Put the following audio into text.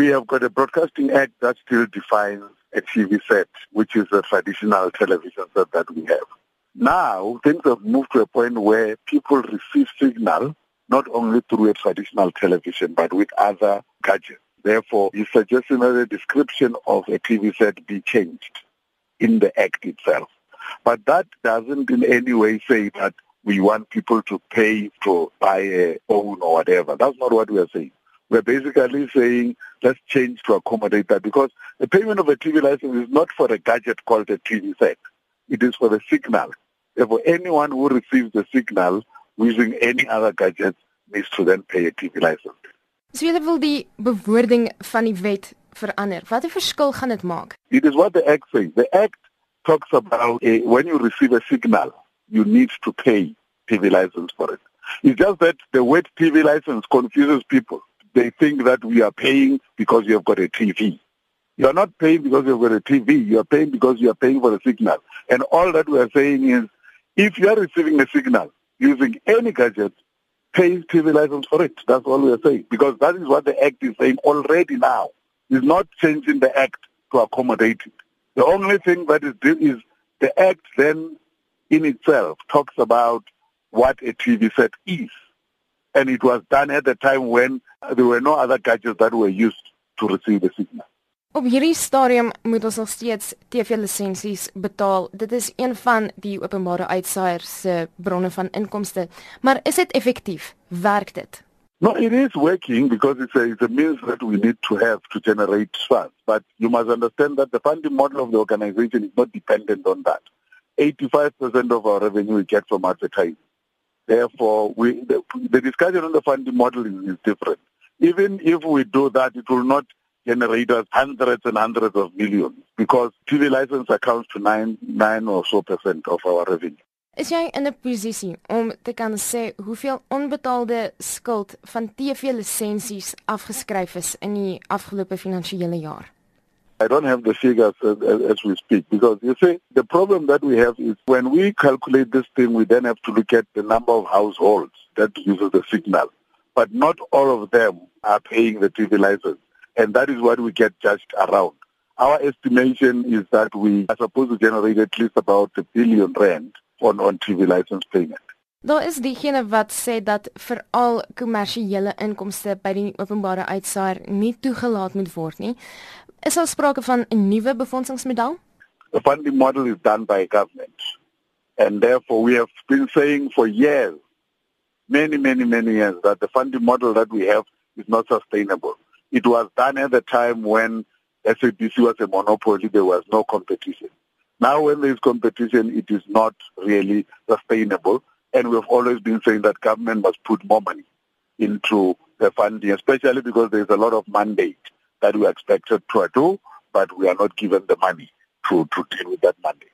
We have got a Broadcasting Act that still defines a TV set, which is a traditional television set that we have. Now, things have moved to a point where people receive signal not only through a traditional television, but with other gadgets. Therefore, he's suggesting that the description of a TV set be changed in the Act itself. But that doesn't in any way say that we want people to pay to buy a phone or whatever. That's not what we are saying. We're basically saying let's change to accommodate that because the payment of a TV license is not for a gadget called a TV set. It is for the signal. Therefore, anyone who receives the signal using any other gadget needs to then pay a TV license. So julle wil die bewoording van die wet verander. Wat 'n verskil gaan dit maak? It is what the act says. The act talks about a, when you receive a signal, you need to pay TV license for it. It's just that the word TV license confuses people. They think that we are paying because you have got a TV. You are not paying because you've got a TV. You are paying because you are paying for the signal. And all that we are saying is, if you are receiving a signal using any gadget, pay TV license for it. That's all we are saying. Because that is what the Act is saying already now. It's not changing the Act to accommodate it. The only thing that is, is the Act then in itself talks about what a TV set is. And it was done at the time when there were no other gadgets that were used to receive the signal. Op hierdie stadium moet ons nog steeds TV-lisensies betaal. Dit is een van die openbare uitsaaiers se bronne van inkomste. Maar is dit effektief? Werk dit? No, it is working because it's a, it's a means that we need to have to generate funds. But you must understand that the funding model of the organization is not dependent on that. 85% of our revenue we get from advertising. Therefore, we, the, the discussion on the funding model is, is different. Even if we do that, it will not generate us hundreds and hundreds of millions because TV license accounts to nine, nine or so percent of our revenue. Is jy in 'n posisie om te kan sê hoeveel onbetaalde skuld van TV-lisensies afgeskryf is in die afgelope finansiële jaar? I don't have the figures as, as we speak because you see the problem that we have is when we calculate this thing we then have to look at the number of households that uses the signal but not all of them are paying the TV license and that is what we get judged around. Our estimation is that we are supposed to generate at least about a billion rand on on TV license payment. Daar is diegene wat sê dat veral kommersiële inkomste by die openbare uitsaaier nie toegelaat moet word nie. Is daar sprake van 'n nuwe befondsingsmodel? The funding model is done by government. And therefore we have been saying for years, many, many, many years, that the funding model that we have is not sustainable. It was done at the time when SABC was a monopoly, there was no competition. Now when there is competition, it is not really sustainable. And we've always been saying that government must put more money into the funding, especially because there's a lot of mandate that we are expected to do, but we are not given the money to, to deal with that mandate.